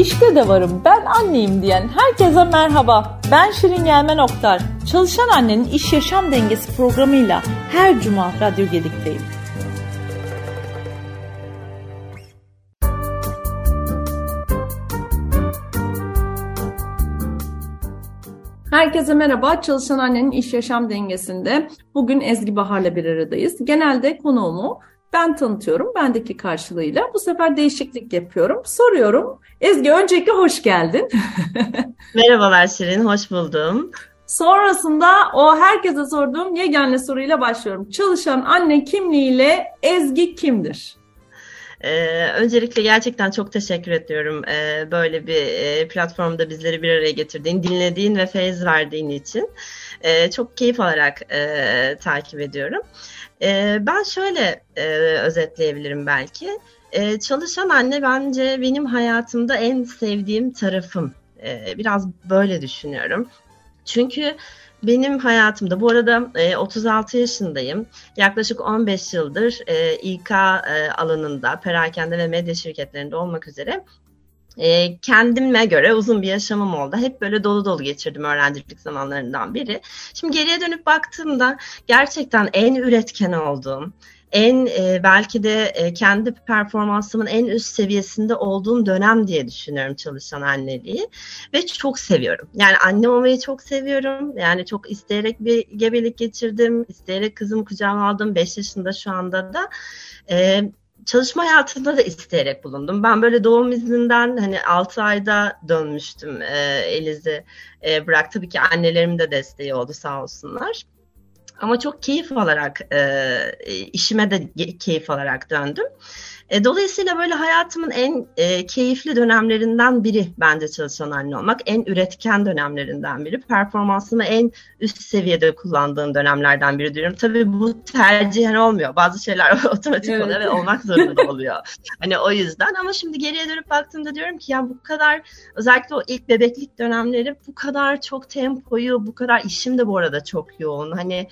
İşte de varım ben anneyim diyen herkese merhaba. Ben Şirin Gelmen Oktar. Çalışan Annenin İş Yaşam Dengesi programıyla her cuma Radyo Gedik'teyim. Herkese merhaba. Çalışan Annenin İş Yaşam Dengesinde bugün Ezgi Bahar'la bir aradayız. Genelde konuğumu ben tanıtıyorum bendeki karşılığıyla. Bu sefer değişiklik yapıyorum. Soruyorum. Ezgi öncelikle hoş geldin. Merhabalar Şirin, hoş buldum. Sonrasında o herkese sorduğum yegane soruyla başlıyorum. Çalışan anne kimliğiyle Ezgi kimdir? Ee, öncelikle gerçekten çok teşekkür ediyorum ee, böyle bir e, platformda bizleri bir araya getirdiğin, dinlediğin ve feyiz verdiğin için. Ee, çok keyif alarak e, takip ediyorum. E, ben şöyle e, özetleyebilirim belki. E, çalışan anne bence benim hayatımda en sevdiğim tarafım. E, biraz böyle düşünüyorum. Çünkü benim hayatımda, bu arada e, 36 yaşındayım. Yaklaşık 15 yıldır e, İK e, alanında, perakende ve medya şirketlerinde olmak üzere e, kendime göre uzun bir yaşamım oldu. Hep böyle dolu dolu geçirdim öğrencilik zamanlarından biri. Şimdi geriye dönüp baktığımda gerçekten en üretken olduğum, en e, belki de e, kendi performansımın en üst seviyesinde olduğum dönem diye düşünüyorum çalışan anneliği ve çok seviyorum. Yani anne olmayı çok seviyorum. Yani çok isteyerek bir gebelik geçirdim. isteyerek kızım kucağıma aldım. 5 yaşında şu anda da. E, çalışma hayatında da isteyerek bulundum. Ben böyle doğum izninden hani 6 ayda dönmüştüm e, Eliz'i e, bırak. Tabii ki annelerimin de desteği oldu sağ olsunlar. Ama çok keyif alarak e, işime de keyif alarak döndüm. E, dolayısıyla böyle hayatımın en e, keyifli dönemlerinden biri bence çalışan anne olmak. En üretken dönemlerinden biri. Performansımı en üst seviyede kullandığım dönemlerden biri diyorum. Tabii bu tercihen olmuyor. Bazı şeyler otomatik evet. oluyor ve olmak zorunda oluyor. hani o yüzden ama şimdi geriye dönüp baktığımda diyorum ki ya bu kadar özellikle o ilk bebeklik dönemleri bu kadar çok tempoyu, bu kadar işim de bu arada çok yoğun. Hani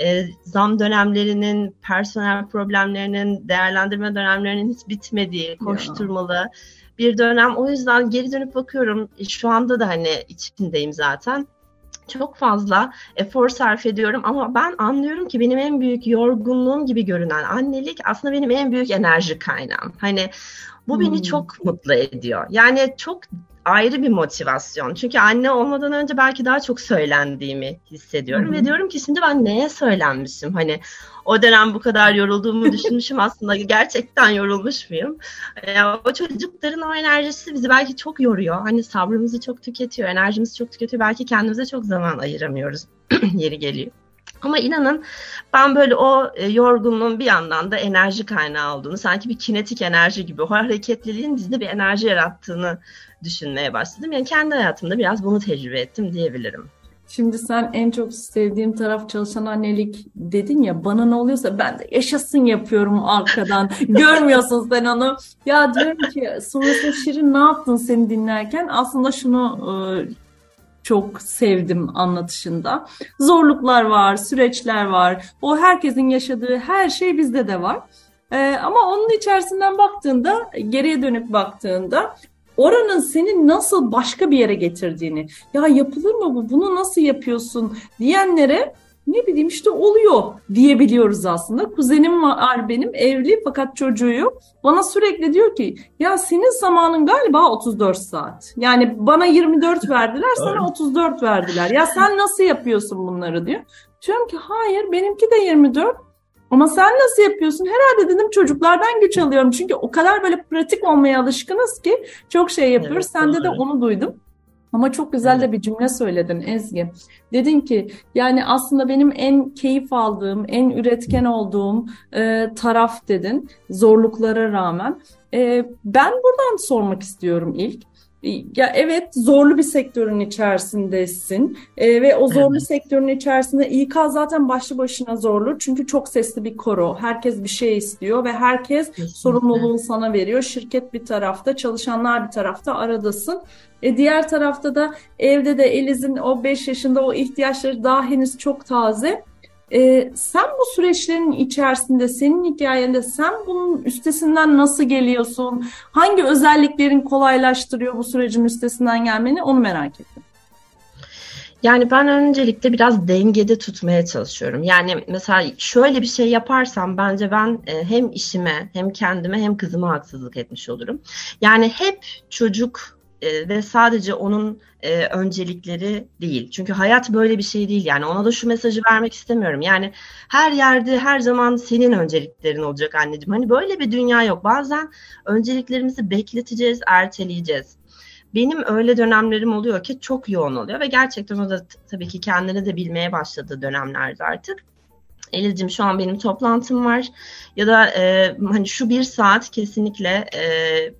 e, zam dönemlerinin, personel problemlerinin, değerlendirme dönemlerinin hiç bitmediği, koşturmalı ya. bir dönem. O yüzden geri dönüp bakıyorum. Şu anda da hani içindeyim zaten çok fazla efor sarf ediyorum ama ben anlıyorum ki benim en büyük yorgunluğum gibi görünen annelik aslında benim en büyük enerji kaynağım. Hani bu hmm. beni çok mutlu ediyor. Yani çok ayrı bir motivasyon. Çünkü anne olmadan önce belki daha çok söylendiğimi hissediyorum Hı-hı. ve diyorum ki şimdi ben neye söylenmişim? Hani o dönem bu kadar yorulduğumu düşünmüşüm aslında gerçekten yorulmuş muyum? E, o çocukların o enerjisi bizi belki çok yoruyor. Hani sabrımızı çok tüketiyor, enerjimizi çok tüketiyor. Belki kendimize çok zaman ayıramıyoruz. Yeri geliyor. Ama inanın ben böyle o e, yorgunluğun bir yandan da enerji kaynağı olduğunu, sanki bir kinetik enerji gibi o hareketliliğin bizde bir enerji yarattığını düşünmeye başladım. Yani kendi hayatımda biraz bunu tecrübe ettim diyebilirim. Şimdi sen en çok sevdiğim taraf çalışan annelik dedin ya bana ne oluyorsa ben de yaşasın yapıyorum arkadan. Görmüyorsun sen onu. Ya diyorum ki sonrasında Şirin ne yaptın seni dinlerken aslında şunu e, çok sevdim anlatışında. Zorluklar var, süreçler var. O herkesin yaşadığı her şey bizde de var. Ee, ama onun içerisinden baktığında, geriye dönüp baktığında oranın seni nasıl başka bir yere getirdiğini, ya yapılır mı bu, bunu nasıl yapıyorsun diyenlere ne bileyim işte oluyor diyebiliyoruz aslında. Kuzenim var benim evli fakat çocuğu yok. Bana sürekli diyor ki ya senin zamanın galiba 34 saat. Yani bana 24 verdiler sana 34 verdiler. Ya sen nasıl yapıyorsun bunları diyor. Diyorum ki hayır benimki de 24. Ama sen nasıl yapıyorsun? Herhalde dedim çocuklardan güç alıyorum. Çünkü o kadar böyle pratik olmaya alışkınız ki çok şey yapıyoruz. Evet, Sende de onu duydum. Ama çok güzel de bir cümle söyledin Ezgi. Dedin ki yani aslında benim en keyif aldığım, en üretken olduğum e, taraf dedin zorluklara rağmen. E, ben buradan sormak istiyorum ilk. Ya evet zorlu bir sektörün içerisindesin ee, ve o zorlu evet. sektörün içerisinde İK zaten başlı başına zorlu çünkü çok sesli bir koro. Herkes bir şey istiyor ve herkes Kesinlikle. sorumluluğunu sana veriyor. Şirket bir tarafta, çalışanlar bir tarafta aradasın. E diğer tarafta da evde de Eliz'in o 5 yaşında o ihtiyaçları daha henüz çok taze. E, sen bu süreçlerin içerisinde, senin hikayende sen bunun üstesinden nasıl geliyorsun? Hangi özelliklerin kolaylaştırıyor bu sürecin üstesinden gelmeni? Onu merak ettim. Yani ben öncelikle biraz dengede tutmaya çalışıyorum. Yani mesela şöyle bir şey yaparsam bence ben e, hem işime hem kendime hem kızıma haksızlık etmiş olurum. Yani hep çocuk e, ve sadece onun e, öncelikleri değil. Çünkü hayat böyle bir şey değil. Yani ona da şu mesajı vermek istemiyorum. Yani her yerde her zaman senin önceliklerin olacak anneciğim. Hani böyle bir dünya yok. Bazen önceliklerimizi bekleteceğiz, erteleyeceğiz. Benim öyle dönemlerim oluyor ki çok yoğun oluyor ve gerçekten o da tabii ki kendini de bilmeye başladığı dönemlerde artık. Elizciğim şu an benim toplantım var ya da e, hani şu bir saat kesinlikle e,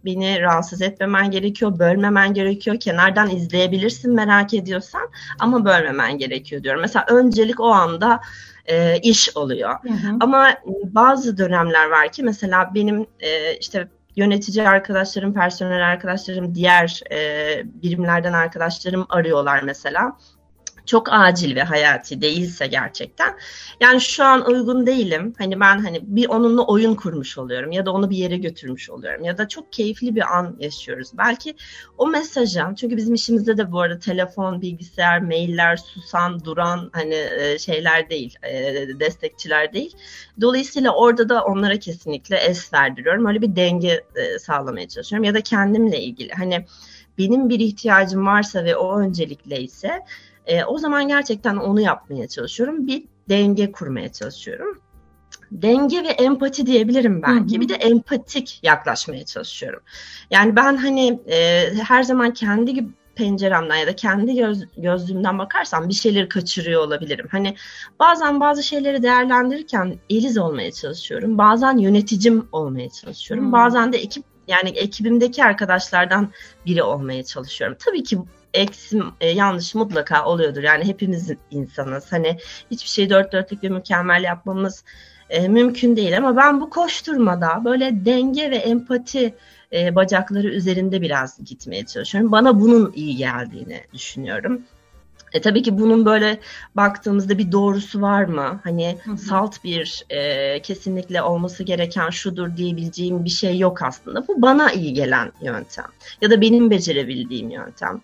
beni rahatsız etmemen gerekiyor, bölmemen gerekiyor. Kenardan izleyebilirsin merak ediyorsan ama bölmemen gerekiyor diyorum. Mesela öncelik o anda e, iş oluyor. Hı hı. Ama bazı dönemler var ki mesela benim e, işte yönetici arkadaşlarım, personel arkadaşlarım, diğer e, birimlerden arkadaşlarım arıyorlar mesela çok acil ve hayati değilse gerçekten yani şu an uygun değilim. Hani ben hani bir onunla oyun kurmuş oluyorum ya da onu bir yere götürmüş oluyorum ya da çok keyifli bir an yaşıyoruz. Belki o mesaja çünkü bizim işimizde de bu arada telefon, bilgisayar, mailler, susan, duran hani e, şeyler değil, e, destekçiler değil. Dolayısıyla orada da onlara kesinlikle es verdiriyorum. Öyle bir denge e, sağlamaya çalışıyorum ya da kendimle ilgili hani benim bir ihtiyacım varsa ve o öncelikle ise e, o zaman gerçekten onu yapmaya çalışıyorum. Bir denge kurmaya çalışıyorum. Denge ve empati diyebilirim belki. Hı hı. Bir de empatik yaklaşmaya çalışıyorum. Yani ben hani e, her zaman kendi gibi penceremden ya da kendi göz, gözlüğümden bakarsam bir şeyleri kaçırıyor olabilirim. Hani bazen bazı şeyleri değerlendirirken eliz olmaya çalışıyorum. Bazen yöneticim olmaya çalışıyorum. Hmm. Bazen de ekip yani ekibimdeki arkadaşlardan biri olmaya çalışıyorum. Tabii ki eksim e, yanlış mutlaka oluyordur. Yani hepimiz insanız. Hani hiçbir şeyi dört dörtlük ve mükemmel yapmamız e, mümkün değil ama ben bu koşturmada böyle denge ve empati e, bacakları üzerinde biraz gitmeye çalışıyorum. Bana bunun iyi geldiğini düşünüyorum. E, tabii ki bunun böyle baktığımızda bir doğrusu var mı? Hani hı hı. salt bir e, kesinlikle olması gereken şudur diyebileceğim bir şey yok aslında. Bu bana iyi gelen yöntem ya da benim becerebildiğim yöntem.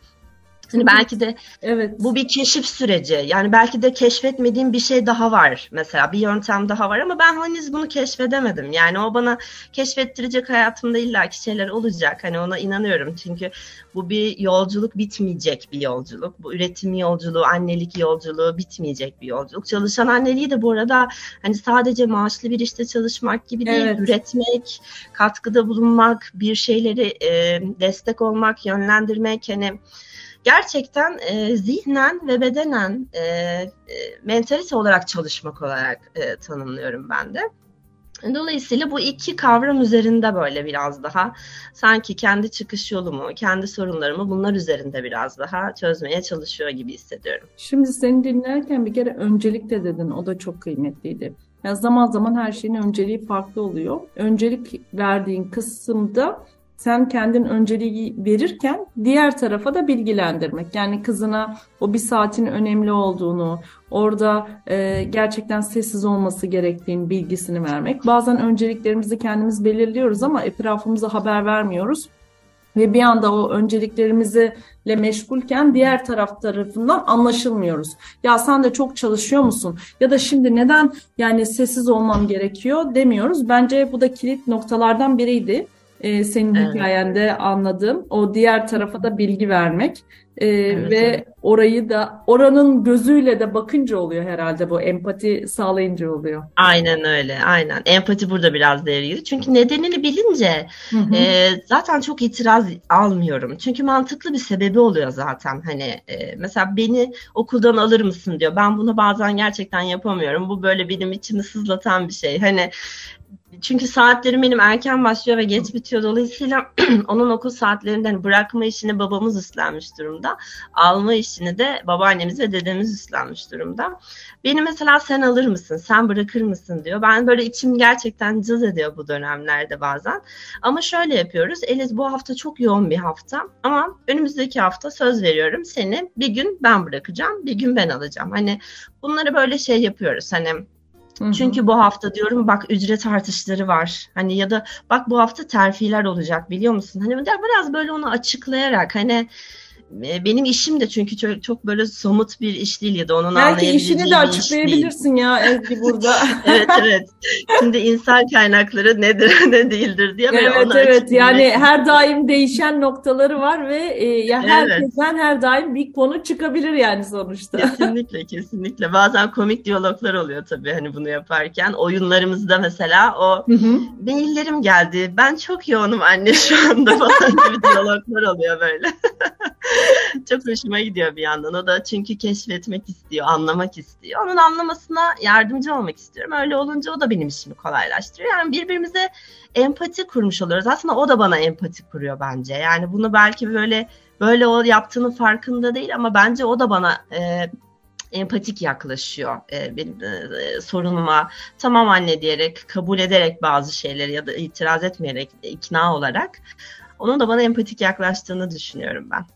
Hani belki de evet. bu bir keşif süreci. Yani belki de keşfetmediğim bir şey daha var. Mesela bir yöntem daha var ama ben henüz bunu keşfedemedim. Yani o bana keşfettirecek hayatımda illaki şeyler olacak. Hani ona inanıyorum. Çünkü bu bir yolculuk bitmeyecek bir yolculuk. Bu üretim yolculuğu, annelik yolculuğu bitmeyecek bir yolculuk. Çalışan anneliği de bu arada hani sadece maaşlı bir işte çalışmak gibi değil. Evet. Üretmek, katkıda bulunmak, bir şeyleri e, destek olmak, yönlendirmek hani gerçekten e, zihnen ve bedenen e, e, mentalite olarak çalışmak olarak e, tanımlıyorum ben de. Dolayısıyla bu iki kavram üzerinde böyle biraz daha sanki kendi çıkış yolumu, kendi sorunlarımı bunlar üzerinde biraz daha çözmeye çalışıyor gibi hissediyorum. Şimdi seni dinlerken bir kere öncelik de dedin. O da çok kıymetliydi. Yani zaman zaman her şeyin önceliği farklı oluyor. Öncelik verdiğin kısımda sen kendin önceliği verirken diğer tarafa da bilgilendirmek. Yani kızına o bir saatin önemli olduğunu, orada e, gerçekten sessiz olması gerektiğini bilgisini vermek. Bazen önceliklerimizi kendimiz belirliyoruz ama etrafımıza haber vermiyoruz. Ve bir anda o önceliklerimizle meşgulken diğer taraf tarafından anlaşılmıyoruz. Ya sen de çok çalışıyor musun? Ya da şimdi neden yani sessiz olmam gerekiyor demiyoruz. Bence bu da kilit noktalardan biriydi e, senin evet. hikayende anladığım o diğer tarafa da bilgi vermek e, evet, ve evet. orayı da oranın gözüyle de bakınca oluyor herhalde bu empati sağlayınca oluyor. Aynen öyle aynen. Empati burada biraz devreye çünkü nedenini bilince E, zaten çok itiraz almıyorum. Çünkü mantıklı bir sebebi oluyor zaten. Hani e, mesela beni okuldan alır mısın diyor. Ben bunu bazen gerçekten yapamıyorum. Bu böyle benim içimi sızlatan bir şey. Hani çünkü saatlerim benim erken başlıyor ve geç bitiyor. Dolayısıyla onun okul saatlerinden bırakma işini babamız üstlenmiş durumda. Alma işini de babaannemiz ve dedemiz üstlenmiş durumda. Beni mesela sen alır mısın, sen bırakır mısın diyor. Ben böyle içim gerçekten cız ediyor bu dönemlerde bazen. Ama şöyle yapıyoruz. Eliz bu hafta çok yoğun bir hafta ama önümüzdeki hafta söz veriyorum seni bir gün ben bırakacağım, bir gün ben alacağım. Hani bunları böyle şey yapıyoruz. Hani Çünkü bu hafta diyorum bak ücret artışları var. Hani ya da bak bu hafta terfiler olacak biliyor musun? Hani biraz böyle onu açıklayarak hani benim işim de çünkü çok, çok böyle somut bir iş değil ya da onun Belki işini de açıklayabilirsin ya Ezgi burada. evet evet. Şimdi insan kaynakları nedir ne değildir diye böyle Evet evet yani her daim değişen noktaları var ve e, ya herkesten evet. her daim bir konu çıkabilir yani sonuçta. Kesinlikle kesinlikle. Bazen komik diyaloglar oluyor tabii hani bunu yaparken. Oyunlarımızda mesela o hı hı. maillerim geldi. Ben çok yoğunum anne şu anda falan gibi diyaloglar oluyor böyle. Çok hoşuma gidiyor bir yandan. O da çünkü keşfetmek istiyor, anlamak istiyor. Onun anlamasına yardımcı olmak istiyorum. Öyle olunca o da benim işimi kolaylaştırıyor. Yani birbirimize empati kurmuş oluyoruz. Aslında o da bana empati kuruyor bence. Yani bunu belki böyle böyle o yaptığının farkında değil ama bence o da bana e, empatik yaklaşıyor e, benim e, sorunuma. Tamam anne diyerek, kabul ederek bazı şeyleri ya da itiraz etmeyerek, ikna olarak onun da bana empatik yaklaştığını düşünüyorum ben.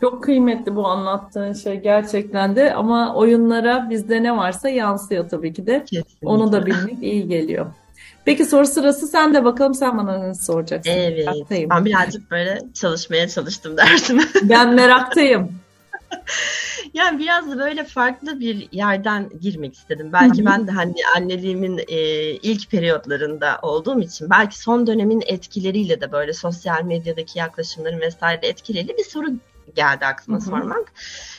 Çok kıymetli bu anlattığın şey gerçekten de ama oyunlara bizde ne varsa yansıyor tabii ki de. Kesinlikle. Onu da bilmek iyi geliyor. Peki soru sırası sen de bakalım sen bana ne soracaksın? Evet. Meraktayım. Ben birazcık böyle çalışmaya çalıştım dersimi. Ben meraktayım. yani biraz da böyle farklı bir yerden girmek istedim. Belki ben de hani anneliğimin e, ilk periyotlarında olduğum için belki son dönemin etkileriyle de böyle sosyal medyadaki yaklaşımların vesaire etkileriyle bir soru geldi aklıma Hı-hı. sormak.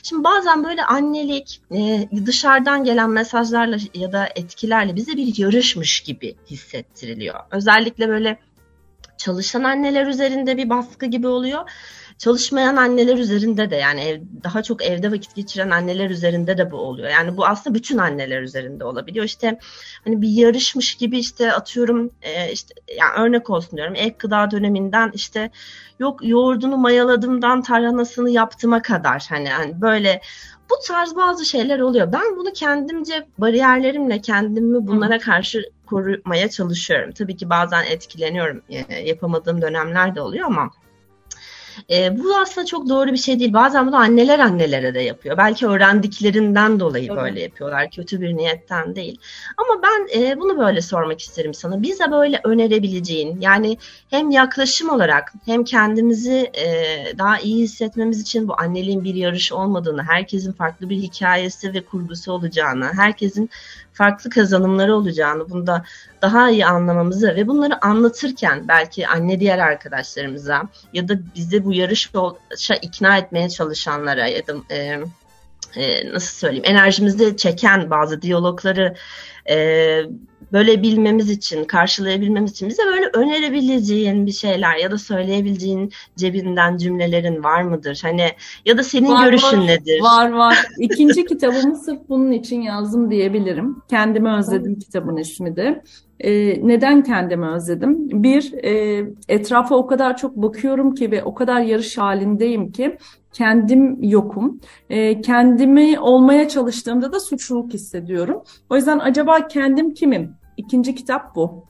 Şimdi bazen böyle annelik e, dışarıdan gelen mesajlarla ya da etkilerle bize bir yarışmış gibi hissettiriliyor. Özellikle böyle çalışan anneler üzerinde bir baskı gibi oluyor çalışmayan anneler üzerinde de yani ev, daha çok evde vakit geçiren anneler üzerinde de bu oluyor. Yani bu aslında bütün anneler üzerinde olabiliyor. İşte hani bir yarışmış gibi işte atıyorum e, işte yani örnek olsun diyorum ek gıda döneminden işte yok yoğurdunu mayaladımdan tarhanasını yaptıma kadar hani, hani böyle bu tarz bazı şeyler oluyor. Ben bunu kendimce bariyerlerimle kendimi bunlara karşı korumaya çalışıyorum. Tabii ki bazen etkileniyorum. E, yapamadığım dönemler de oluyor ama e, bu aslında çok doğru bir şey değil. Bazen bunu anneler annelere de yapıyor. Belki öğrendiklerinden dolayı Tabii. böyle yapıyorlar. Kötü bir niyetten değil. Ama ben e, bunu böyle sormak isterim sana. Bize böyle önerebileceğin yani hem yaklaşım olarak hem kendimizi e, daha iyi hissetmemiz için bu anneliğin bir yarış olmadığını, herkesin farklı bir hikayesi ve kurgusu olacağını, herkesin farklı kazanımları olacağını, bunda daha iyi anlamamızı ve bunları anlatırken belki anne diğer arkadaşlarımıza ya da bizi bu yarışa ikna etmeye çalışanlara ya da e, e, nasıl söyleyeyim enerjimizi çeken bazı diyalogları e, böyle bilmemiz için, karşılayabilmemiz için bize böyle önerebileceğin bir şeyler ya da söyleyebileceğin cebinden cümlelerin var mıdır? Hani ya da senin var, görüşün var, nedir? Var var. İkinci kitabımı sırf bunun için yazdım diyebilirim. Kendimi özledim kitabın ismi de. E, neden kendimi özledim? Bir, e, etrafa o kadar çok bakıyorum ki ve o kadar yarış halindeyim ki kendim yokum. E, kendimi olmaya çalıştığımda da suçluluk hissediyorum. O yüzden acaba kendim kimim? İkinci kitap bu.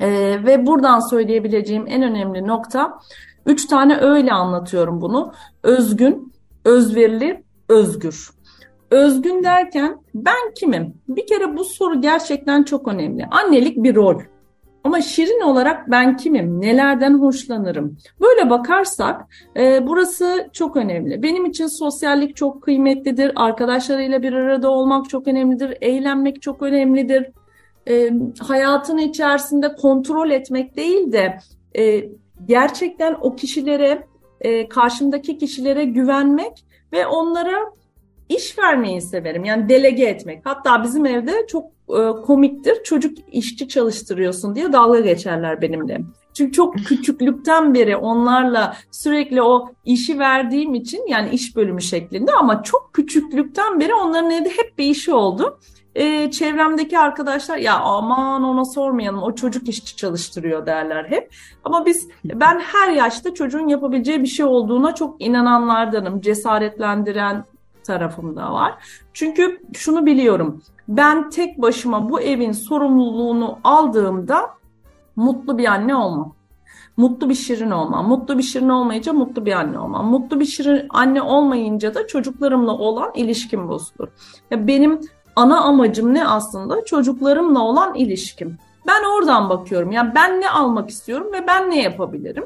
E, ve buradan söyleyebileceğim en önemli nokta, üç tane öyle anlatıyorum bunu. Özgün, özverili, özgür. Özgün derken ben kimim? Bir kere bu soru gerçekten çok önemli. Annelik bir rol. Ama şirin olarak ben kimim? Nelerden hoşlanırım? Böyle bakarsak e, burası çok önemli. Benim için sosyallik çok kıymetlidir. Arkadaşlarıyla bir arada olmak çok önemlidir. Eğlenmek çok önemlidir. E, hayatın içerisinde kontrol etmek değil de e, gerçekten o kişilere, e, karşımdaki kişilere güvenmek ve onlara iş vermeyi severim. Yani delege etmek. Hatta bizim evde çok e, komiktir. Çocuk işçi çalıştırıyorsun diye dalga geçerler benimle. Çünkü çok küçüklükten beri onlarla sürekli o işi verdiğim için yani iş bölümü şeklinde ama çok küçüklükten beri onların evde hep bir işi oldu. Ee, çevremdeki arkadaşlar ya aman ona sormayalım o çocuk işçi çalıştırıyor derler hep. Ama biz ben her yaşta çocuğun yapabileceği bir şey olduğuna çok inananlardanım. Cesaretlendiren tarafım da var. Çünkü şunu biliyorum. Ben tek başıma bu evin sorumluluğunu aldığımda mutlu bir anne olmam. Mutlu bir şirin olmam. Mutlu bir şirin olmayınca mutlu bir anne olmam. Mutlu bir şirin anne olmayınca da çocuklarımla olan ilişkim bozulur. Ya benim ana amacım ne aslında? Çocuklarımla olan ilişkim. Ben oradan bakıyorum. Yani ben ne almak istiyorum ve ben ne yapabilirim?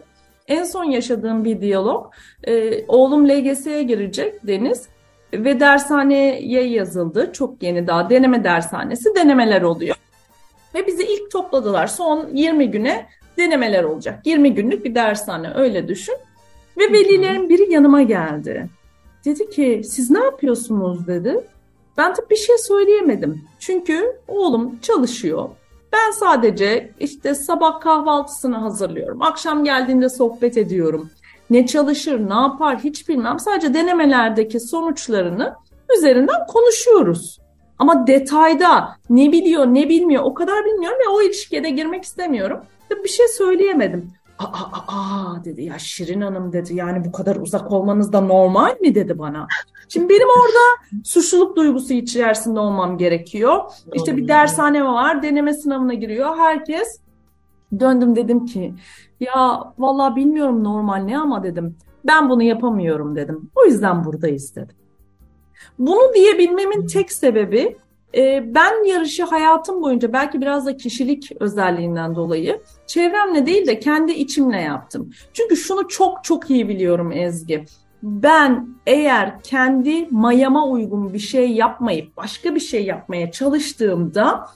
En son yaşadığım bir diyalog. E, oğlum LGS'ye girecek Deniz ve dershaneye yazıldı. Çok yeni daha deneme dershanesi denemeler oluyor. Ve bizi ilk topladılar. Son 20 güne denemeler olacak. 20 günlük bir dershane öyle düşün. Ve velilerin biri yanıma geldi. Dedi ki siz ne yapıyorsunuz dedi. Ben tabii bir şey söyleyemedim. Çünkü oğlum çalışıyor. Ben sadece işte sabah kahvaltısını hazırlıyorum. Akşam geldiğinde sohbet ediyorum. Ne çalışır, ne yapar hiç bilmem. Sadece denemelerdeki sonuçlarını üzerinden konuşuyoruz. Ama detayda ne biliyor, ne bilmiyor o kadar bilmiyorum ve o ilişkiye de girmek istemiyorum. Bir şey söyleyemedim. Aa, aa, aa dedi ya Şirin Hanım dedi yani bu kadar uzak olmanız da normal mi dedi bana. Şimdi benim orada suçluluk duygusu içerisinde olmam gerekiyor. İşte bir dershane var deneme sınavına giriyor herkes. Döndüm dedim ki ya vallahi bilmiyorum normal ne ama dedim. Ben bunu yapamıyorum dedim. O yüzden buradayız dedim. Bunu diyebilmemin tek sebebi ben yarışı hayatım boyunca belki biraz da kişilik özelliğinden dolayı çevremle değil de kendi içimle yaptım. Çünkü şunu çok çok iyi biliyorum Ezgi. Ben eğer kendi mayama uygun bir şey yapmayıp başka bir şey yapmaya çalıştığımda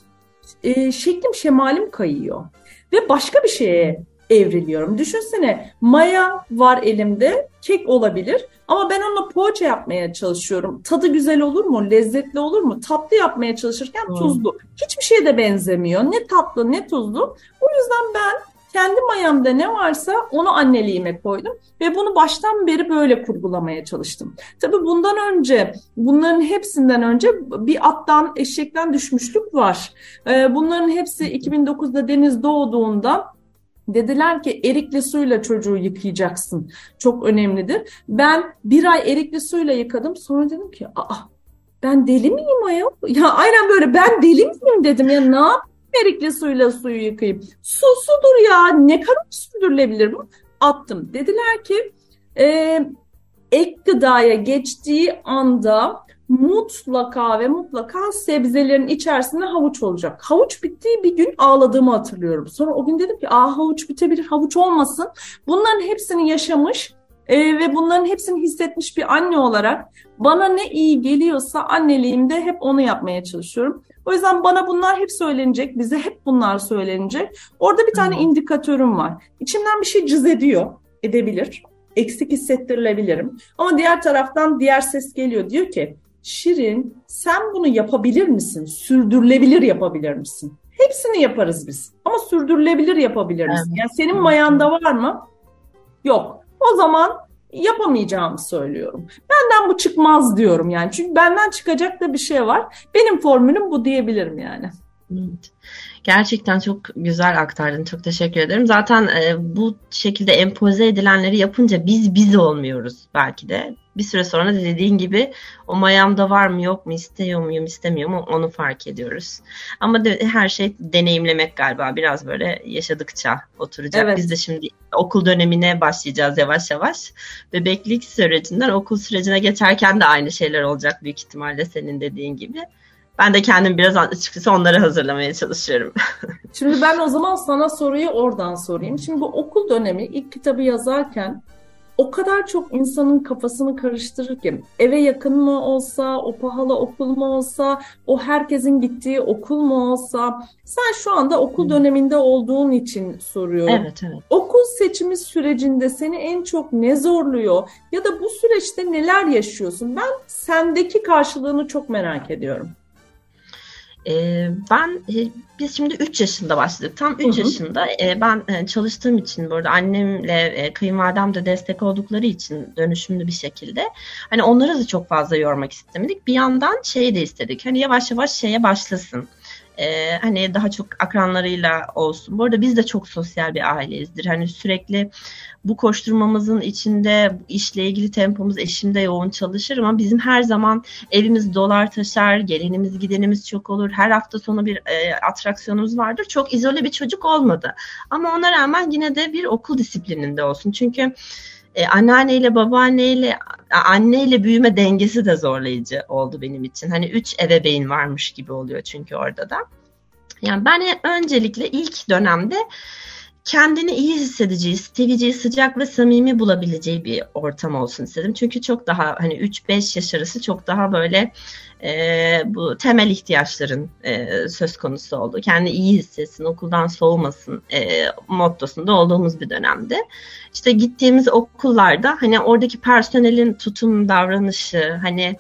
e, şeklim şemalim kayıyor ve başka bir şeye evriliyorum. Düşünsene maya var elimde, kek olabilir ama ben onunla poğaça yapmaya çalışıyorum. Tadı güzel olur mu? Lezzetli olur mu? Tatlı yapmaya çalışırken hmm. tuzlu. Hiçbir şeye de benzemiyor. Ne tatlı ne tuzlu. O yüzden ben kendi mayamda ne varsa onu anneliğime koydum ve bunu baştan beri böyle kurgulamaya çalıştım. Tabii bundan önce, bunların hepsinden önce bir attan, eşekten düşmüşlük var. Ee, bunların hepsi 2009'da Deniz doğduğunda Dediler ki erikli suyla çocuğu yıkayacaksın. Çok önemlidir. Ben bir ay erikli suyla yıkadım. Sonra dedim ki aa ben deli miyim ayol? Ya aynen böyle ben deli miyim dedim ya ne yapayım erikli suyla suyu yıkayayım. Su sudur ya ne kadar sürdürülebilir bu? Attım. Dediler ki e, ek gıdaya geçtiği anda mutlaka ve mutlaka sebzelerin içerisinde havuç olacak. Havuç bittiği bir gün ağladığımı hatırlıyorum. Sonra o gün dedim ki aa havuç bitebilir, havuç olmasın. Bunların hepsini yaşamış e, ve bunların hepsini hissetmiş bir anne olarak bana ne iyi geliyorsa anneliğimde hep onu yapmaya çalışıyorum. O yüzden bana bunlar hep söylenecek, bize hep bunlar söylenecek. Orada bir tane indikatörüm var. İçimden bir şey cız ediyor, edebilir. Eksik hissettirilebilirim. Ama diğer taraftan diğer ses geliyor. Diyor ki Şirin sen bunu yapabilir misin? Sürdürülebilir yapabilir misin? Hepsini yaparız biz. Ama sürdürülebilir yapabilir misin? Yani senin mayanda var mı? Yok. O zaman yapamayacağımı söylüyorum. Benden bu çıkmaz diyorum yani. Çünkü benden çıkacak da bir şey var. Benim formülüm bu diyebilirim yani. Evet. Gerçekten çok güzel aktardın. Çok teşekkür ederim. Zaten e, bu şekilde empoze edilenleri yapınca biz biz olmuyoruz belki de. Bir süre sonra dediğin gibi o mayamda var mı yok mu istiyor muyum istemiyor mu onu fark ediyoruz. Ama de, her şey deneyimlemek galiba biraz böyle yaşadıkça oturacak. Evet. Biz de şimdi okul dönemine başlayacağız yavaş yavaş. Bebeklik sürecinden okul sürecine geçerken de aynı şeyler olacak büyük ihtimalle senin dediğin gibi. Ben de kendim biraz açıkçası onları hazırlamaya çalışıyorum. Şimdi ben o zaman sana soruyu oradan sorayım. Şimdi bu okul dönemi ilk kitabı yazarken o kadar çok insanın kafasını karıştırır ki eve yakın mı olsa, o pahalı okul mu olsa, o herkesin gittiği okul mu olsa. Sen şu anda okul döneminde olduğun için soruyorum. Evet, evet. Okul seçimi sürecinde seni en çok ne zorluyor ya da bu süreçte neler yaşıyorsun? Ben sendeki karşılığını çok merak ediyorum. E, ben e, biz şimdi 3 yaşında başladık. Tam 3 yaşında e, ben e, çalıştığım için burada annemle e, kayınvalidem de destek oldukları için dönüşümlü bir şekilde hani onları da çok fazla yormak istemedik. Bir yandan şeyi de istedik. Hani yavaş yavaş şeye başlasın e, hani daha çok akranlarıyla olsun. Bu arada biz de çok sosyal bir aileyizdir. Hani sürekli bu koşturmamızın içinde işle ilgili tempomuz eşimde yoğun çalışır ama bizim her zaman evimiz dolar taşar, gelenimiz gidenimiz çok olur. Her hafta sonu bir e, atraksiyonumuz vardır. Çok izole bir çocuk olmadı. Ama ona rağmen yine de bir okul disiplininde olsun. Çünkü e, anneanneyle babaanneyle anneyle büyüme dengesi de zorlayıcı oldu benim için. Hani üç ebeveyn varmış gibi oluyor çünkü orada da. Yani ben öncelikle ilk dönemde kendini iyi hissedeceği, seveceği, sıcak ve samimi bulabileceği bir ortam olsun istedim. Çünkü çok daha hani 3-5 yaş arası çok daha böyle e, bu temel ihtiyaçların e, söz konusu oldu. Kendi iyi hissetsin, okuldan soğumasın e, mottosunda olduğumuz bir dönemde. İşte gittiğimiz okullarda hani oradaki personelin tutum davranışı, hani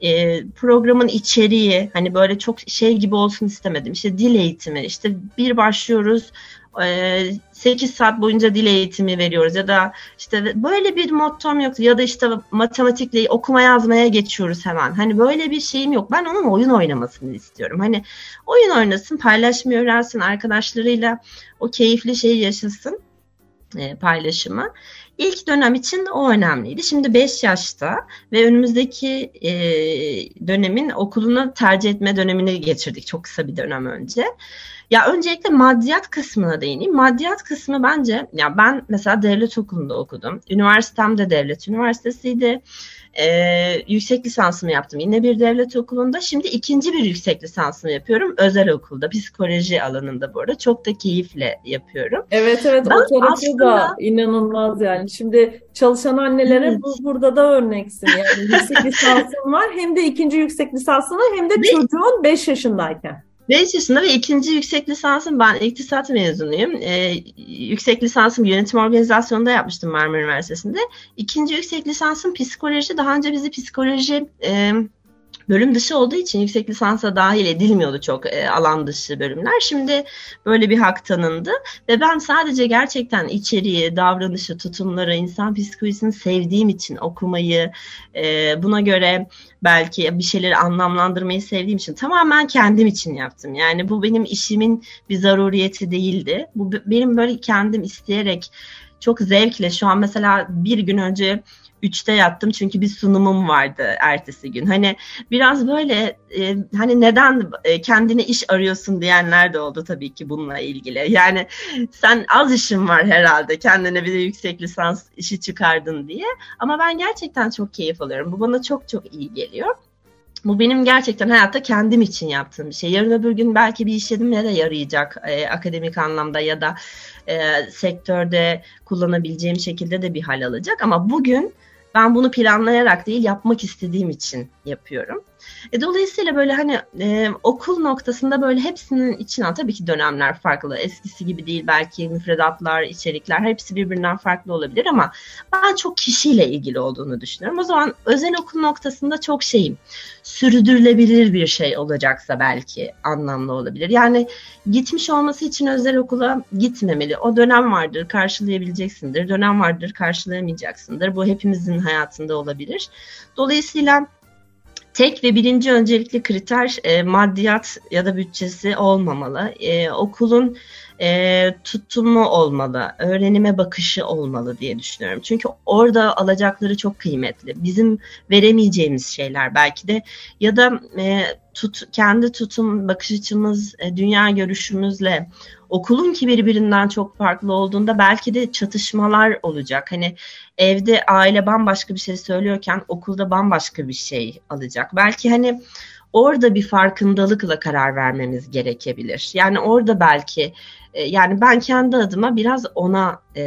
e, programın içeriği hani böyle çok şey gibi olsun istemedim. İşte dil eğitimi, işte bir başlıyoruz 8 saat boyunca dil eğitimi veriyoruz ya da işte böyle bir mottom yok ya da işte matematikle okuma yazmaya geçiyoruz hemen. Hani böyle bir şeyim yok. Ben onun oyun oynamasını istiyorum. Hani oyun oynasın, paylaşmayı öğrensin, arkadaşlarıyla o keyifli şeyi yaşasın e, paylaşımı. İlk dönem için o önemliydi. Şimdi 5 yaşta ve önümüzdeki e, dönemin okulunu tercih etme dönemini geçirdik çok kısa bir dönem önce. Ya öncelikle maddiyat kısmına değineyim. Maddiyat kısmı bence ya ben mesela devlet okulunda okudum. Üniversitem de devlet üniversitesiydi. Ee, yüksek lisansımı yaptım yine bir devlet okulunda. Şimdi ikinci bir yüksek lisansımı yapıyorum özel okulda. Psikoloji alanında bu arada. Çok da keyifle yapıyorum. Evet evet ben o tarafı aslında... da inanılmaz yani. Şimdi çalışan annelere evet. bu, burada da örneksin. Yani yüksek lisansın var hem de ikinci yüksek lisansını hem de çocuğun 5 yaşındayken. 5 yaşında ve ikinci yüksek lisansım ben iktisat mezunuyum. Ee, yüksek lisansım yönetim organizasyonunda yapmıştım Marmara Üniversitesi'nde. İkinci yüksek lisansım psikoloji. Daha önce bizi psikoloji e, bölüm dışı olduğu için yüksek lisansa dahil edilmiyordu çok e, alan dışı bölümler. Şimdi böyle bir hak tanındı ve ben sadece gerçekten içeriği, davranışı, tutumları, insan psikolojisini sevdiğim için okumayı, e, buna göre belki bir şeyleri anlamlandırmayı sevdiğim için tamamen kendim için yaptım. Yani bu benim işimin bir zaruriyeti değildi. Bu benim böyle kendim isteyerek çok zevkle şu an mesela bir gün önce 3'te yattım çünkü bir sunumum vardı ertesi gün. Hani biraz böyle e, hani neden e, kendine iş arıyorsun diyenler de oldu tabii ki bununla ilgili. Yani sen az işin var herhalde kendine bir de yüksek lisans işi çıkardın diye. Ama ben gerçekten çok keyif alıyorum. Bu bana çok çok iyi geliyor. Bu benim gerçekten hayatta kendim için yaptığım bir şey. Yarın öbür gün belki bir iş yerimle de yarayacak e, akademik anlamda ya da e, sektörde kullanabileceğim şekilde de bir hal alacak. Ama bugün ben bunu planlayarak değil yapmak istediğim için yapıyorum. E, dolayısıyla böyle hani e, okul noktasında böyle hepsinin içine tabii ki dönemler farklı. Eskisi gibi değil belki müfredatlar, içerikler hepsi birbirinden farklı olabilir ama ben çok kişiyle ilgili olduğunu düşünüyorum. O zaman özel okul noktasında çok şeyim. Sürdürülebilir bir şey olacaksa belki anlamlı olabilir. Yani gitmiş olması için özel okula gitmemeli. O dönem vardır karşılayabileceksindir. Dönem vardır karşılayamayacaksındır. Bu hepimizin hayatında olabilir. Dolayısıyla tek ve birinci öncelikli kriter e, maddiyat ya da bütçesi olmamalı. E, okulun e, tutumu olmalı, öğrenime bakışı olmalı diye düşünüyorum. Çünkü orada alacakları çok kıymetli. Bizim veremeyeceğimiz şeyler belki de ya da e, tut, kendi tutum, bakış açımız, e, dünya görüşümüzle okulun ki birbirinden çok farklı olduğunda belki de çatışmalar olacak. Hani evde aile bambaşka bir şey söylüyorken okulda bambaşka bir şey alacak. Belki hani orada bir farkındalıkla karar vermemiz gerekebilir. Yani orada belki e, yani ben kendi adıma biraz ona e,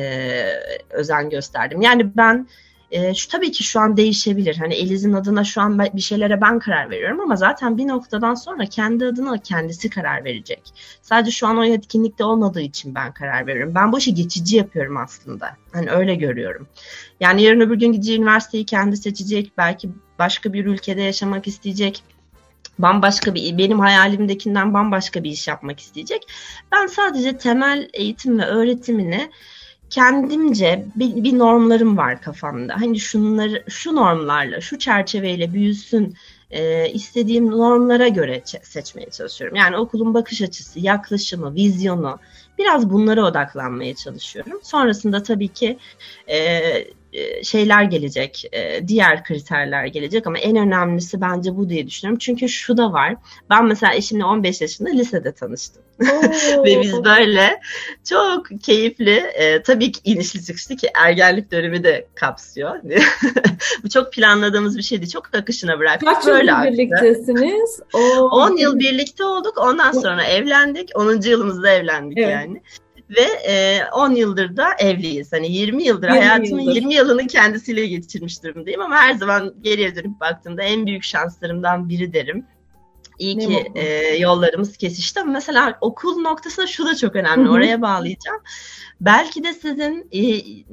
özen gösterdim. Yani ben e, şu tabii ki şu an değişebilir. Hani Eliz'in adına şu an bir şeylere ben karar veriyorum ama zaten bir noktadan sonra kendi adına kendisi karar verecek. Sadece şu an o yetkinlikte olmadığı için ben karar veriyorum. Ben bu işi geçici yapıyorum aslında. Hani öyle görüyorum. Yani yarın öbür gün gideceği üniversiteyi kendi seçecek. Belki başka bir ülkede yaşamak isteyecek bambaşka bir benim hayalimdekinden bambaşka bir iş yapmak isteyecek. Ben sadece temel eğitim ve öğretimini kendimce bir, bir normlarım var kafamda. Hani şunları şu normlarla, şu çerçeveyle büyüsün e, istediğim normlara göre seçmeye çalışıyorum. Yani okulun bakış açısı, yaklaşımı, vizyonu biraz bunlara odaklanmaya çalışıyorum. Sonrasında tabii ki e, şeyler gelecek, e, diğer kriterler gelecek ama en önemlisi bence bu diye düşünüyorum. Çünkü şu da var. Ben mesela eşimle 15 yaşında lisede tanıştım. Ve biz böyle çok keyifli, e, tabii ki inişli çıkışlı ki ergenlik dönemi de kapsıyor. bu çok planladığımız bir şeydi. Çok akışına bıraktık. Kaç böyle yıl birliktesiniz? 10 yıl birlikte olduk. Ondan sonra evlendik. 10. yılımızda evlendik evet. yani ve e, 10 yıldır da evliyiz. Hani 20 yıldır 20 hayatımın yıldır. 20 yılını kendisiyle geçirmiş durumdayım ama her zaman geriye dönüp baktığımda en büyük şanslarımdan biri derim. İyi ne ki e, yollarımız kesişti ama mesela okul noktasında şu da çok önemli. Oraya bağlayacağım. Belki de sizin e,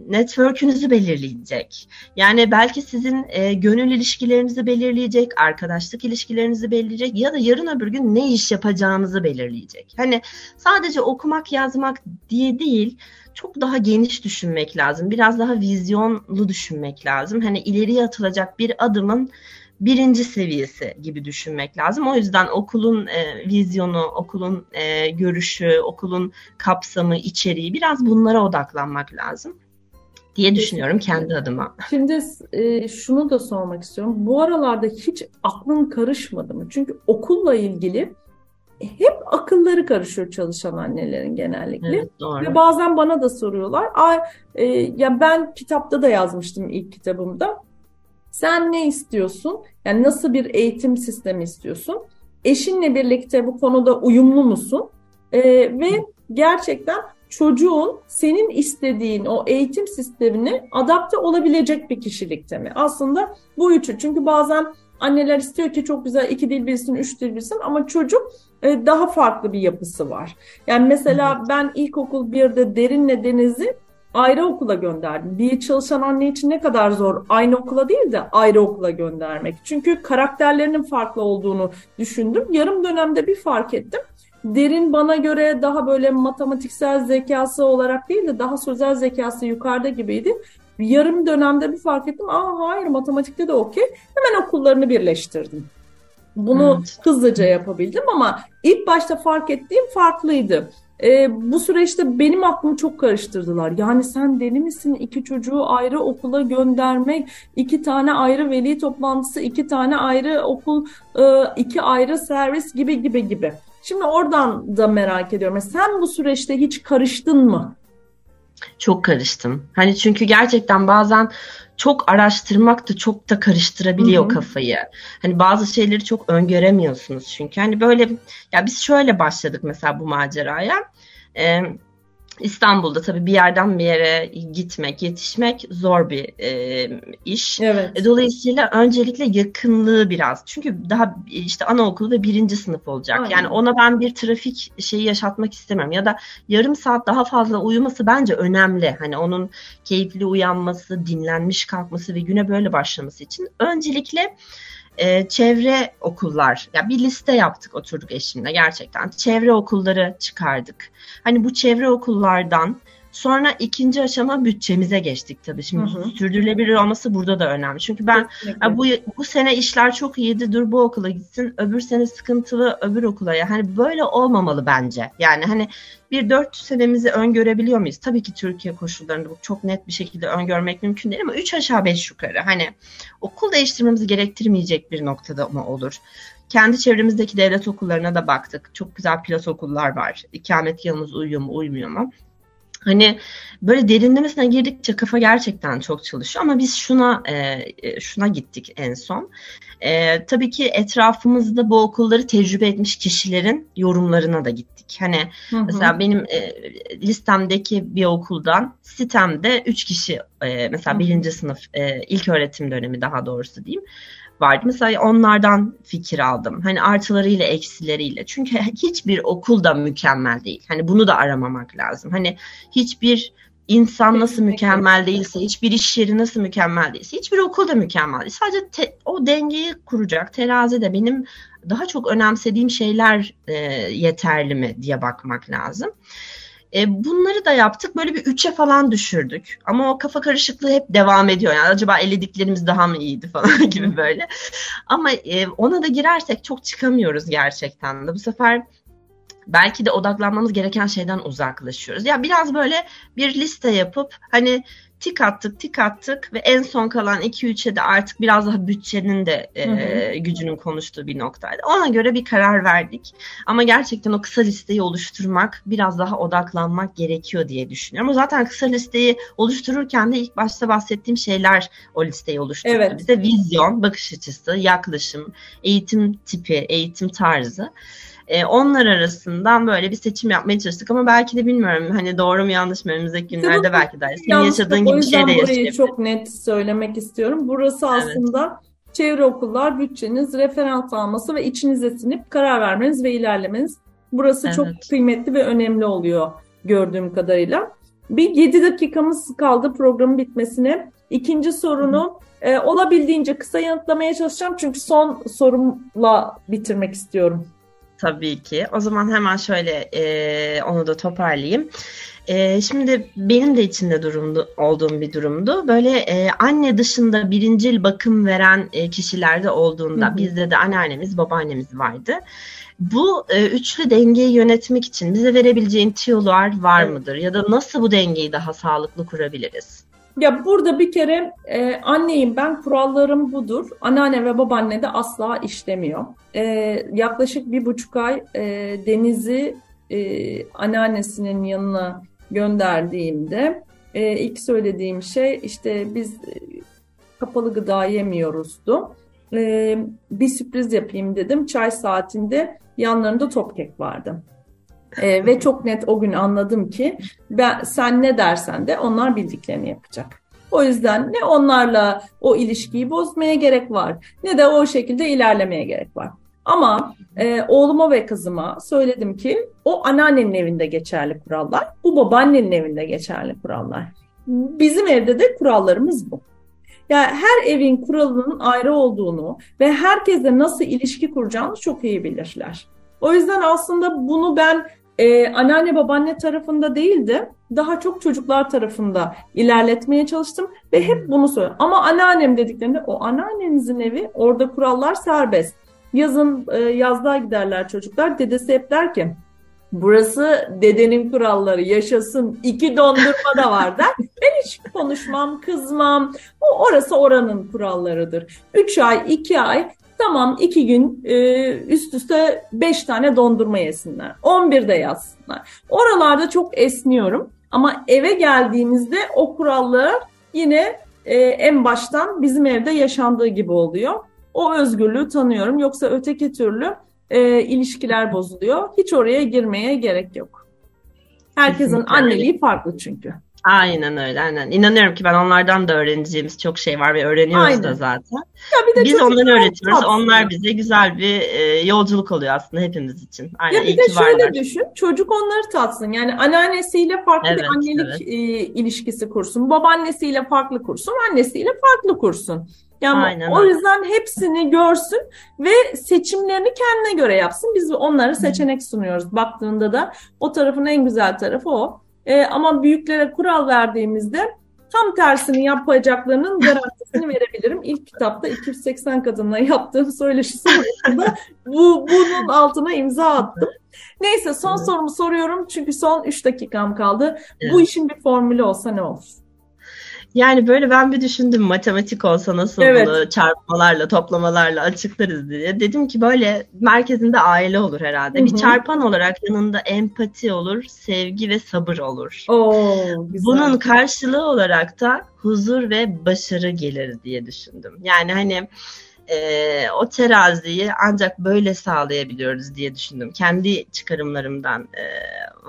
network'ünüzü belirleyecek. Yani belki sizin e, gönül ilişkilerinizi belirleyecek, arkadaşlık ilişkilerinizi belirleyecek ya da yarın öbür gün ne iş yapacağınızı belirleyecek. Hani sadece okumak, yazmak diye değil, çok daha geniş düşünmek lazım. Biraz daha vizyonlu düşünmek lazım. Hani ileriye atılacak bir adımın birinci seviyesi gibi düşünmek lazım. O yüzden okulun e, vizyonu, okulun e, görüşü, okulun kapsamı, içeriği biraz bunlara odaklanmak lazım diye düşünüyorum kendi adıma. Şimdi e, şunu da sormak istiyorum. Bu aralarda hiç aklın karışmadı mı? Çünkü okulla ilgili hep akılları karışıyor çalışan annelerin genellikle. Evet, doğru. Ve bazen bana da soruyorlar. Ay, e, ya ben kitapta da yazmıştım ilk kitabımda. Sen ne istiyorsun? Yani nasıl bir eğitim sistemi istiyorsun? Eşinle birlikte bu konuda uyumlu musun? Ee, ve gerçekten çocuğun senin istediğin o eğitim sistemine adapte olabilecek bir kişilikte mi? Aslında bu üçü. Çünkü bazen anneler istiyor ki çok güzel iki dil bilsin, üç dil bilsin ama çocuk e, daha farklı bir yapısı var. Yani mesela ben ilkokul birde Derin'le Deniz'i ayrı okula gönderdim. Bir çalışan anne için ne kadar zor aynı okula değil de ayrı okula göndermek. Çünkü karakterlerinin farklı olduğunu düşündüm. Yarım dönemde bir fark ettim. Derin bana göre daha böyle matematiksel zekası olarak değil de daha sözel zekası yukarıda gibiydi. Yarım dönemde bir fark ettim. Aa hayır matematikte de okey. Hemen okullarını birleştirdim. Bunu evet. hızlıca yapabildim ama ilk başta fark ettiğim farklıydı. E, bu süreçte benim aklımı çok karıştırdılar. Yani sen deli misin? İki çocuğu ayrı okula göndermek, iki tane ayrı veli toplantısı, iki tane ayrı okul, e, iki ayrı servis gibi gibi gibi. Şimdi oradan da merak ediyorum. Sen bu süreçte hiç karıştın mı? Çok karıştım. Hani çünkü gerçekten bazen çok araştırmak da çok da karıştırabiliyor Hı-hı. kafayı. Hani bazı şeyleri çok öngöremiyorsunuz çünkü. Hani böyle ya biz şöyle başladık mesela bu maceraya. Ee, İstanbul'da tabii bir yerden bir yere gitmek, yetişmek zor bir e, iş. Evet. E, dolayısıyla öncelikle yakınlığı biraz. Çünkü daha işte anaokulu ve birinci sınıf olacak. Aynen. Yani ona ben bir trafik şeyi yaşatmak istemem. Ya da yarım saat daha fazla uyuması bence önemli. Hani onun keyifli uyanması, dinlenmiş kalkması ve güne böyle başlaması için. Öncelikle e, çevre okullar ya bir liste yaptık oturduk eşimle gerçekten çevre okulları çıkardık. Hani bu çevre okullardan Sonra ikinci aşama bütçemize geçtik tabii. Şimdi hı hı. sürdürülebilir olması burada da önemli. Çünkü ben bu bu sene işler çok iyiydi. Dur bu okula gitsin. Öbür sene sıkıntılı öbür okula. Ya hani böyle olmamalı bence. Yani hani bir dört senemizi öngörebiliyor muyuz? Tabii ki Türkiye koşullarında bu çok net bir şekilde öngörmek mümkün değil ama üç aşağı beş yukarı hani okul değiştirmemizi gerektirmeyecek bir noktada mı olur? Kendi çevremizdeki devlet okullarına da baktık. Çok güzel pilot okullar var. İkamet yılımız uyuyor mu uymuyor mu? Hani böyle derinlemesine girdikçe kafa gerçekten çok çalışıyor ama biz şuna e, e, şuna gittik en son. E, tabii ki etrafımızda bu okulları tecrübe etmiş kişilerin yorumlarına da gittik. Hani hı hı. mesela benim e, listemdeki bir okuldan sitemde üç kişi e, mesela hı. birinci sınıf e, ilk öğretim dönemi daha doğrusu diyeyim vardı. Mesela onlardan fikir aldım. Hani artılarıyla eksileriyle. Çünkü hiçbir okul da mükemmel değil. Hani bunu da aramamak lazım. Hani hiçbir insan nasıl mükemmel değilse, hiçbir iş yeri nasıl mükemmel değilse, hiçbir okul da mükemmel değil. Sadece te, o dengeyi kuracak terazi de benim daha çok önemsediğim şeyler e, yeterli mi diye bakmak lazım. E, bunları da yaptık. Böyle bir üçe falan düşürdük. Ama o kafa karışıklığı hep devam ediyor. Yani acaba ellediklerimiz daha mı iyiydi falan gibi böyle. Ama e, ona da girersek çok çıkamıyoruz gerçekten de. Bu sefer belki de odaklanmamız gereken şeyden uzaklaşıyoruz. Ya biraz böyle bir liste yapıp hani tik attık tik attık ve en son kalan 2-3'e de artık biraz daha bütçenin de e, gücünün konuştuğu bir noktaydı. Ona göre bir karar verdik. Ama gerçekten o kısa listeyi oluşturmak, biraz daha odaklanmak gerekiyor diye düşünüyorum. O zaten kısa listeyi oluştururken de ilk başta bahsettiğim şeyler o listeyi oluşturdu. Evet. Bize vizyon, bakış açısı, yaklaşım, eğitim tipi, eğitim tarzı. E, onlar arasından böyle bir seçim yapmaya çalıştık ama belki de bilmiyorum hani doğru mu yanlış mı önümüzdeki günlerde Tabii, belki de senin yaşadığın gibi bir şey de yaşayabilir. çok net söylemek istiyorum. Burası evet. aslında çevre okullar bütçeniz, referans alması ve içinize sinip karar vermeniz ve ilerlemeniz. Burası evet. çok kıymetli ve önemli oluyor gördüğüm kadarıyla. Bir 7 dakikamız kaldı programın bitmesine. İkinci sorunu e, olabildiğince kısa yanıtlamaya çalışacağım çünkü son sorumla bitirmek istiyorum. Tabii ki. O zaman hemen şöyle e, onu da toparlayayım. E, şimdi benim de içinde durumdu, olduğum bir durumdu. Böyle e, anne dışında birincil bakım veren e, kişilerde olduğunda hı hı. bizde de anneannemiz, babaannemiz vardı. Bu e, üçlü dengeyi yönetmek için bize verebileceğin tiyolar var mıdır? Ya da nasıl bu dengeyi daha sağlıklı kurabiliriz? Ya burada bir kere e, anneyim ben kurallarım budur. Anneanne ve babaanne de asla işlemiyor. E, yaklaşık bir buçuk ay e, Deniz'i e, anneannesinin yanına gönderdiğimde e, ilk söylediğim şey işte biz e, kapalı gıda yemiyoruzdu. E, bir sürpriz yapayım dedim. Çay saatinde yanlarında top kek vardı. E, ve çok net o gün anladım ki ben sen ne dersen de onlar bildiklerini yapacak. O yüzden ne onlarla o ilişkiyi bozmaya gerek var ne de o şekilde ilerlemeye gerek var. Ama e, oğluma ve kızıma söyledim ki o anneannenin evinde geçerli kurallar, bu babaannenin evinde geçerli kurallar. Bizim evde de kurallarımız bu. Yani her evin kuralının ayrı olduğunu ve herkesle nasıl ilişki kuracağını çok iyi bilirler. O yüzden aslında bunu ben e, anneanne babaanne tarafında değil de daha çok çocuklar tarafında ilerletmeye çalıştım ve hep bunu söylüyorum. Ama anneannem dediklerinde o anneannenizin evi orada kurallar serbest. Yazın e, yazlığa giderler çocuklar. Dedesi hep der ki burası dedenin kuralları yaşasın iki dondurma da var der. Ben hiç konuşmam, kızmam. O orası oranın kurallarıdır. Üç ay, iki ay Tamam iki gün e, üst üste beş tane dondurma yesinler. On bir de yazsınlar. Oralarda çok esniyorum. Ama eve geldiğimizde o kurallar yine e, en baştan bizim evde yaşandığı gibi oluyor. O özgürlüğü tanıyorum. Yoksa öteki türlü e, ilişkiler bozuluyor. Hiç oraya girmeye gerek yok. Herkesin Kesinlikle. anneliği farklı çünkü. Aynen öyle. Aynen. İnanıyorum ki ben onlardan da öğreneceğimiz çok şey var ve öğreniyoruz aynen. da zaten. Ya bir de Biz onları öğretiyoruz. Tatlıyor. Onlar bize güzel bir e, yolculuk oluyor aslında hepimiz için. Aynen. Ya bir de şöyle varlar. düşün. Çocuk onları tatsın. Yani anneannesiyle farklı evet, bir annelik evet. e, ilişkisi kursun. Babaannesiyle farklı kursun. Annesiyle farklı kursun. Yani Aynen. o yüzden hepsini görsün ve seçimlerini kendine göre yapsın. Biz onlara seçenek sunuyoruz. Baktığında da o tarafın en güzel tarafı o. E, ama büyüklere kural verdiğimizde tam tersini yapacaklarının garantisini verebilirim. İlk kitapta 280 kadınla yaptığım söyleşi sonrasında bu, bunun altına imza attım. Neyse son sorumu soruyorum çünkü son 3 dakikam kaldı. Bu işin bir formülü olsa ne olur? Yani böyle ben bir düşündüm matematik olsa nasıl evet. bunu çarpmalarla toplamalarla açıklarız diye. Dedim ki böyle merkezinde aile olur herhalde. Hı-hı. Bir çarpan olarak yanında empati olur, sevgi ve sabır olur. Oo, güzel. Bunun karşılığı olarak da huzur ve başarı gelir diye düşündüm. Yani hani e, o teraziyi ancak böyle sağlayabiliyoruz diye düşündüm. Kendi çıkarımlarımdan e,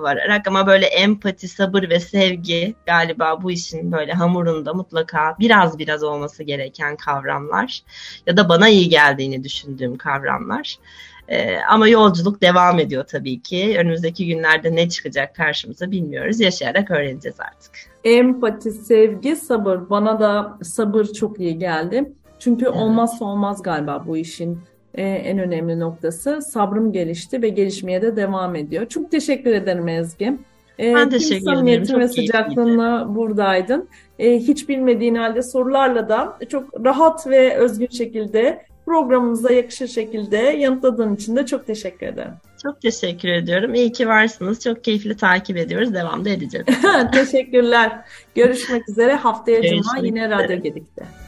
vararak ama böyle empati, sabır ve sevgi galiba bu işin böyle hamurunda mutlaka biraz biraz olması gereken kavramlar ya da bana iyi geldiğini düşündüğüm kavramlar. Ee, ama yolculuk devam ediyor tabii ki. Önümüzdeki günlerde ne çıkacak karşımıza bilmiyoruz. Yaşayarak öğreneceğiz artık. Empati, sevgi, sabır. Bana da sabır çok iyi geldi. Çünkü olmazsa olmaz galiba bu işin e, en önemli noktası. Sabrım gelişti ve gelişmeye de devam ediyor. Çok teşekkür ederim Ezgi. E, ben teşekkür ederim. Samimiyetin ve sıcaklığınla buradaydın. E, hiç bilmediğin halde sorularla da çok rahat ve özgün şekilde programımıza yakışır şekilde yanıtladığın için de çok teşekkür ederim. Çok teşekkür ediyorum. İyi ki varsınız. Çok keyifli takip ediyoruz. Devam da edeceğiz. Teşekkürler. Görüşmek üzere. Haftaya Görüşmek Cuma yine Radyo Gedik'te.